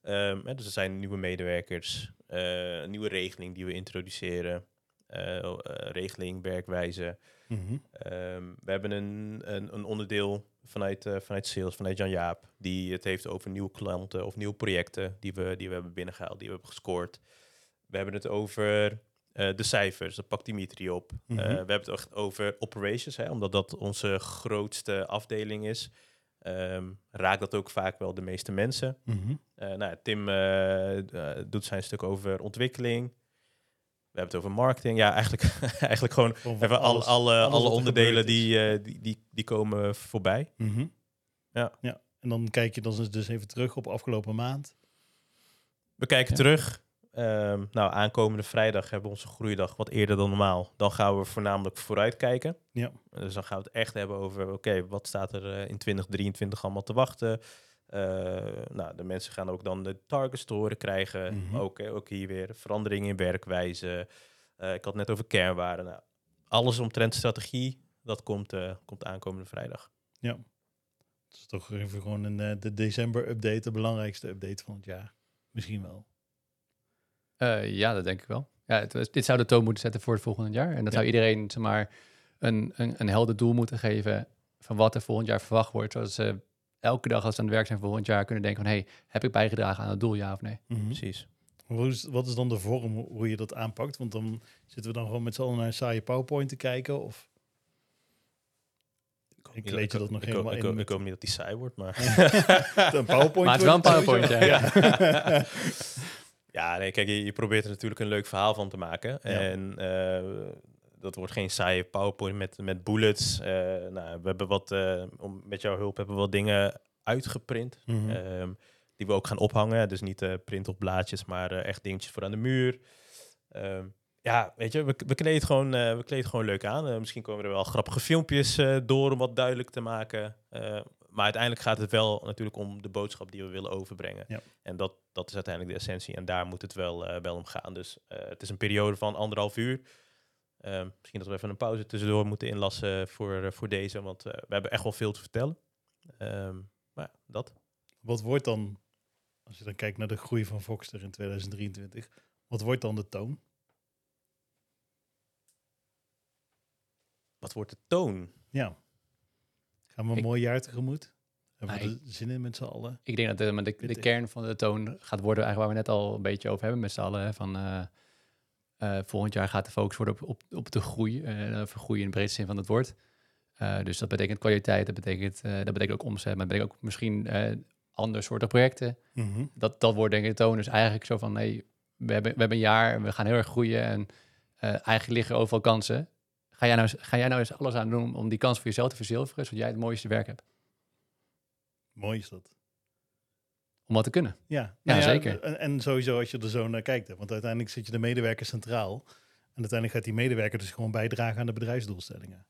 Ehm, hè, dus er zijn nieuwe medewerkers, eh, een nieuwe regeling die we introduceren, eh, eh, regeling, werkwijze. Mhm. Ehm, we hebben een, een, een onderdeel vanuit, eh, vanuit sales, vanuit Jan-Jaap, die het heeft over nieuwe klanten of nieuwe projecten die we, die we hebben binnengehaald, die we hebben gescoord. We hebben het over eh, de cijfers, dat pakt Dimitri op. Mhm. Eh, we hebben het echt over operations, hè, omdat dat onze grootste afdeling is. Ehm, raakt dat ook vaak wel de meeste mensen. Mhm. Nou, Tim doet zijn stuk over ontwikkeling. We hebben het over marketing. Ja, eigenlijk, eigenlijk gewoon van even alle, alles- alle, alle er onderdelen die, eh, die, die, die komen voorbij. Mhm. Ja. ja. En dan kijk je dan dus even terug op afgelopen maand. We kijken Ja. terug. Ehm, nou, aankomende vrijdag hebben we onze groeidag wat eerder dan normaal. Dan gaan we voornamelijk vooruit kijken. Ja. Dus dan gaan we het echt hebben over, oké, wat staat er eh, in 2023 allemaal te wachten? Eh, nou, de mensen gaan ook dan de targets te horen krijgen. Mhm. ook, eh, ook hier weer veranderingen in werkwijze. Eh, ik had het net over kernwaarden. Nou, alles omtrent strategie, dat komt, eh, komt aankomende vrijdag. Het is toch even gewoon een, eh, de december-update, de belangrijkste update van het jaar. Misschien wel. Eh, ja, dat denk ik wel. Ja, het, dit zou de toon moeten zetten voor het volgende jaar. En dat Ja. zou iedereen zeg maar, een, een, een helder doel moeten geven van wat er volgend jaar verwacht wordt. Ze elke dag als ze aan het werk zijn volgend jaar kunnen denken van... hey, heb ik bijgedragen aan het doel, ja of nee? Mhm. Precies. Hoe is, wat is dan de vorm hoe- je dat aanpakt? Want dan zitten we dan gewoon met z'n allen naar een saaie PowerPoint te kijken. Of ik kleed je dat nog ik, helemaal ik, in. ik, met hoop niet dat die saai wordt, maar... een PowerPoint. Maar het is wel een PowerPoint, ja. Ja, nee, kijk, je, je probeert er natuurlijk een leuk verhaal van te maken. En eh, dat wordt geen saaie PowerPoint met, met bullets. Eh, nou, we hebben wat, eh, om, met jouw hulp hebben we wat dingen uitgeprint. Mhm. ehm, die we ook gaan ophangen. Dus niet eh print op blaadjes, maar echt dingetjes voor aan de muur. Ehm, ja, weet je, we, we kleden het gewoon, we kleden het gewoon leuk aan. Misschien komen er wel grappige filmpjes door om wat duidelijk te maken. Maar uiteindelijk gaat het wel natuurlijk om de boodschap die we willen overbrengen. Ja. En dat, dat is uiteindelijk de essentie. En daar moet het wel, wel om gaan. Dus het is een periode van anderhalf uur. Ehm, misschien dat we even een pauze tussendoor moeten inlassen voor, eh, voor deze. Want eh, we hebben echt wel veel te vertellen. Ehm, maar ja, dat. Wat wordt dan, als je dan kijkt naar de groei van Voxter in 2023, wat wordt dan de toon? Wat wordt de toon? Ja. Gaan we een Ik- mooi jaar tegemoet? Hebben we Nou, er zin in met z'n allen? Ik denk dat de, maar de, de kern van de toon gaat worden eigenlijk waar we net al een beetje over hebben met z'n allen. hè, Van, eh, eh, volgend jaar gaat de focus worden op, op, op de groei, eh groei in de breedste zin van het woord. Eh, dus dat betekent kwaliteit, dat betekent, dat betekent ook omzet, maar dat betekent ook misschien andere soorten projecten. Mhm. Dat, dat wordt denk ik de toon. Dus eigenlijk zo van, nee, we hebben, we hebben een jaar en we gaan heel erg groeien en eigenlijk liggen er overal kansen. Ga jij, nou, ga jij nou eens alles aan doen om die kans voor jezelf te verzilveren, zodat jij het mooiste werk hebt? Mooi is dat. Om wat te kunnen. Ja, Ja, zeker. En, en sowieso als je er zo naar kijkt. hè, Want uiteindelijk zit je de medewerker centraal. En uiteindelijk gaat die medewerker dus gewoon bijdragen aan de bedrijfsdoelstellingen.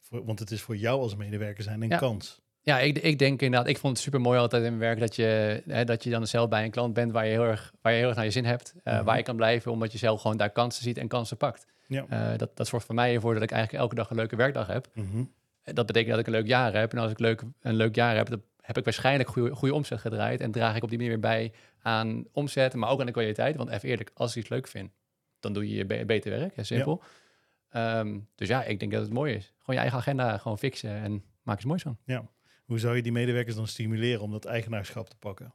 Voor, want het is voor jou als medewerker zijn een Ja. kans. Ja, ik, ik denk inderdaad, ik vond het super mooi altijd in mijn werk dat je, hè, dat je dan zelf bij een klant bent waar je heel erg, waar je heel erg naar je zin hebt. eh, Mhm. Waar je kan blijven omdat je zelf gewoon daar kansen ziet en kansen pakt. Ja. Eh, dat, dat zorgt voor mij ervoor dat ik eigenlijk elke dag een leuke werkdag heb. Mhm. Eh, Dat betekent dat ik een leuk jaar heb. En als ik leuk, een leuk jaar heb, heb ik waarschijnlijk goede, goede omzet gedraaid. En draag ik op die manier weer bij aan omzet, maar ook aan de kwaliteit. Want even eerlijk, als ik iets leuk vind, dan doe je je be- beter werk. Hè, simpel. Ehm, dus ja, ik denk dat het mooi is. Gewoon je eigen agenda gewoon fixen en maak iets moois van. Hoe zou je die medewerkers dan stimuleren om dat eigenaarschap te pakken?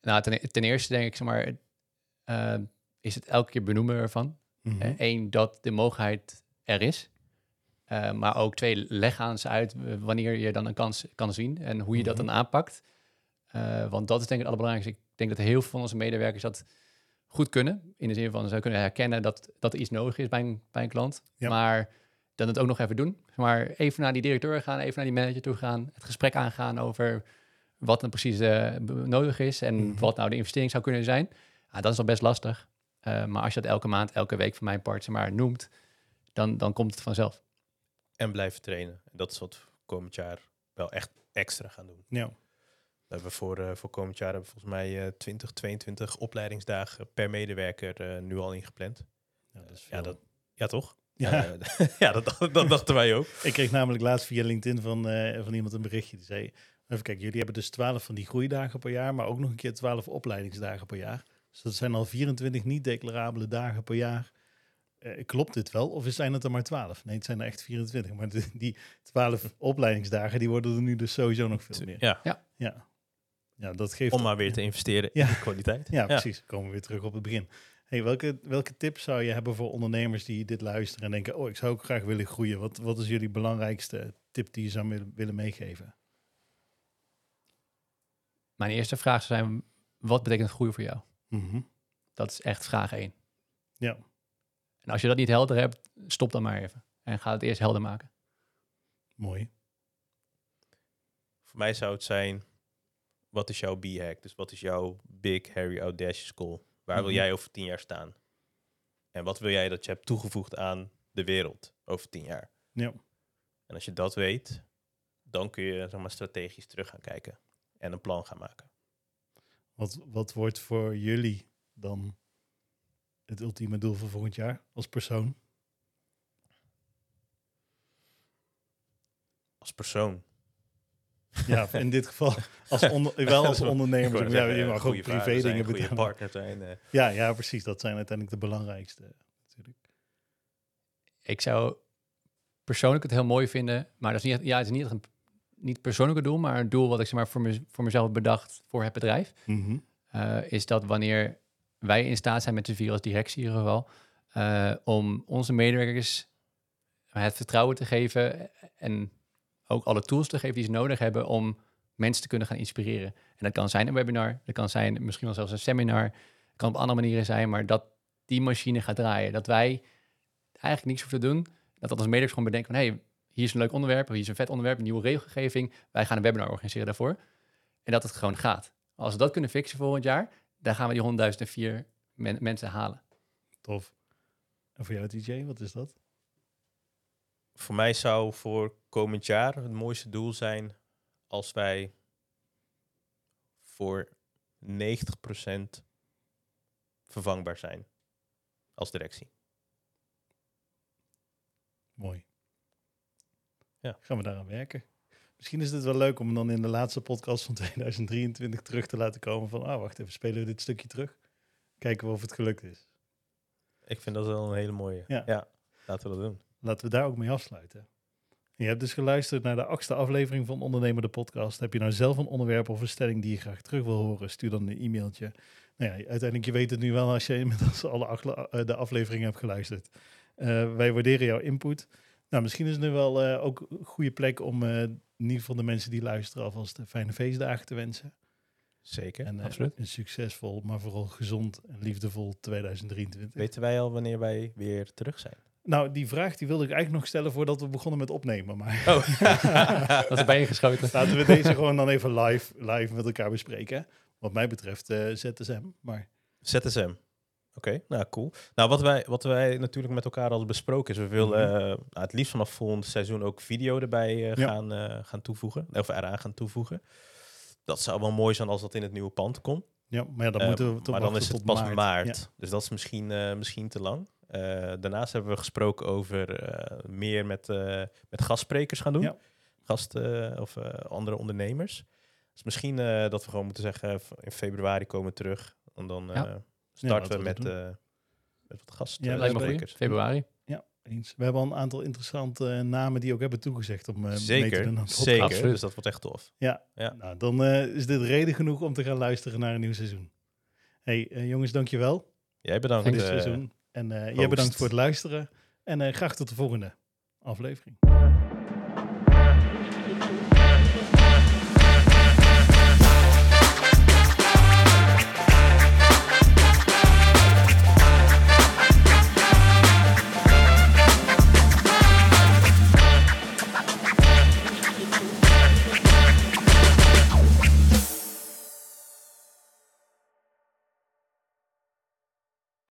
Nou, ten, ten eerste denk ik, zeg maar, eh, is het elke keer benoemen ervan. Mhm. Eén, dat de mogelijkheid er is. Eh, maar ook twee, leg aan ze uit eh, wanneer je dan een kans kan zien en hoe je dat Mhm. dan aanpakt. Eh, want dat is denk ik het allerbelangrijkste. Ik denk dat heel veel van onze medewerkers dat goed kunnen. In de zin van ze kunnen herkennen dat, dat er iets nodig is bij een, bij een klant. Ja. Maar dan het ook nog even doen. Maar even naar die directeur gaan, even naar die manager toe gaan. Het gesprek aangaan over wat dan precies nodig is. En Mhm. wat nou de investering zou kunnen zijn. Ja, dat is al best lastig. Maar als je dat elke maand, elke week van mijn part zeg maar, noemt, dan, dan komt het vanzelf. En blijven trainen. En dat is wat we komend jaar wel echt extra gaan doen. Ja. We hebben voor, eh, voor komend jaar hebben volgens mij eh 20, 22 opleidingsdagen per medewerker eh, nu al ingepland. Ja, dat is Ja, dat, ja toch? Ja. Eh, ja, dat, dacht- dat dachten wij ook. Ik kreeg namelijk laatst via LinkedIn van, eh, van iemand een berichtje. Die zei, even kijken, jullie hebben dus 12 van die groeidagen per jaar, maar ook nog een keer 12 opleidingsdagen per jaar. Dus dat zijn al 24 niet declarabele dagen per jaar. Eh, klopt dit wel? Of zijn het er maar 12? Nee, het zijn er echt 24. Maar de- die 12 opleidingsdagen, die worden er nu dus sowieso nog veel meer. Ja, Ja, ja dat geeft... om maar weer te investeren Ja. in de kwaliteit. Ja, precies. Komen we weer terug op het begin. Hey, welke, welke tips zou je hebben voor ondernemers die dit luisteren en denken, oh, ik zou ook graag willen groeien. Wat, wat is jullie belangrijkste tip die je zou willen- meegeven? Mijn eerste vraag zou zijn, wat betekent groei voor jou? Mhm. Dat is echt vraag één. Ja, En als je dat niet helder hebt, stop dan maar even. En ga het eerst helder maken. mooi. Voor mij zou het zijn, wat is jouw B-hack? Dus wat is jouw big, hairy, audacious goal? Waar wil Mhm. jij over tien jaar staan? En wat wil jij dat je hebt toegevoegd aan de wereld over tien jaar? Ja. En als je dat weet, dan kun je zeg maar, strategisch terug gaan kijken en een plan gaan maken. Wat, wat wordt voor jullie dan het ultieme doel voor volgend jaar als persoon? Als persoon. Ja, in dit geval als onder, wel als ondernemer. Ja, zeggen, je mag ook privé zijn, dingen goede partner zijn. eh. Ja, ja, precies. Dat zijn uiteindelijk de belangrijkste. Natuurlijk. Ik zou persoonlijk het heel mooi vinden, maar dat is niet, ja, het is niet echt een niet persoonlijke doel, maar een doel wat ik zeg maar, voor, me, voor mezelf heb bedacht voor het bedrijf. Mhm. eh, is dat wanneer wij in staat zijn met z'n vier als directie in ieder geval, eh, om onze medewerkers het vertrouwen te geven en ook alle tools te geven die ze nodig hebben om mensen te kunnen gaan inspireren. En dat kan zijn een webinar, dat kan zijn misschien wel zelfs een seminar, het kan op andere manieren zijn, maar dat die machine gaat draaien. Dat wij eigenlijk niks hoeven te doen, dat dat als medewerkers gewoon bedenken van, hey, hier is een leuk onderwerp, hier is een vet onderwerp, een nieuwe regelgeving, wij gaan een webinar organiseren daarvoor. En dat het gewoon gaat. Als we dat kunnen fixen volgend jaar, dan gaan we die 100.004 men- mensen halen. Tof. En voor jou, DJ, wat is dat? Voor mij zou voor komend jaar het mooiste doel zijn als wij voor 90% vervangbaar zijn als directie. Mooi. Ja. Gaan we daaraan werken. Misschien is het wel leuk om dan in de laatste podcast van 2023 terug te laten komen van, ah, wacht even, spelen we dit stukje terug? Kijken we of het gelukt is. Ik vind dat wel een hele mooie. Ja. laten we dat doen. Laten we daar ook mee afsluiten. Je hebt dus geluisterd naar de achtste aflevering van Ondernemer de Podcast. Heb je nou zelf een onderwerp of een stelling die je graag terug wil horen? Stuur dan een e-mailtje. Nou ja, uiteindelijk je weet het nu wel als je inmiddels alle acht- eh, de afleveringen hebt geluisterd. Eh, wij waarderen jouw input. Nou, misschien is het nu wel eh, ook een goede plek om eh, in ieder geval de mensen die luisteren alvast fijne feestdagen te wensen. Zeker. En eh, absoluut. een succesvol, maar vooral gezond en liefdevol 2023. Weten wij al wanneer wij weer terug zijn? Nou, die vraag die wilde ik eigenlijk nog stellen voordat we begonnen met opnemen. Maar Oh, Dat is bij je geschoten. laten we deze gewoon dan even live, live met elkaar bespreken. Wat mij betreft eh, ZSM. Maar ZSM. Oké, nou cool. Nou, wat wij, wat wij natuurlijk met elkaar hadden besproken is, we willen Mhm. eh, nou, het liefst vanaf volgend seizoen ook video erbij eh, Ja. gaan, eh, gaan toevoegen. Of eraan gaan toevoegen. Dat zou wel mooi zijn als dat in het nieuwe pand komt. ja, maar ja, dan Eh, moeten we maar dan is het pas maart. Ja. Dus dat is misschien, misschien te lang. Daarnaast hebben we gesproken over meer met, met gastsprekers gaan doen. Ja. Gasten of andere ondernemers. Dus misschien dat we gewoon moeten zeggen, in februari komen we terug. En dan Ja. Starten met, eh met wat gasten. Ja, lijkt me goed. sprekers. Februari. Ja, eens. We hebben al een aantal interessante eh, namen die ook hebben toegezegd om eh mee te Zeker, doen. zeker. Absoluut. Dus dat wordt echt tof. Ja, Ja. Nou, dan eh, is dit reden genoeg om te gaan luisteren naar een nieuw seizoen. hey, jongens, dankjewel Jij bedankt. voor dit seizoen. En eh jij bedankt voor het luisteren. En eh, graag tot de volgende aflevering.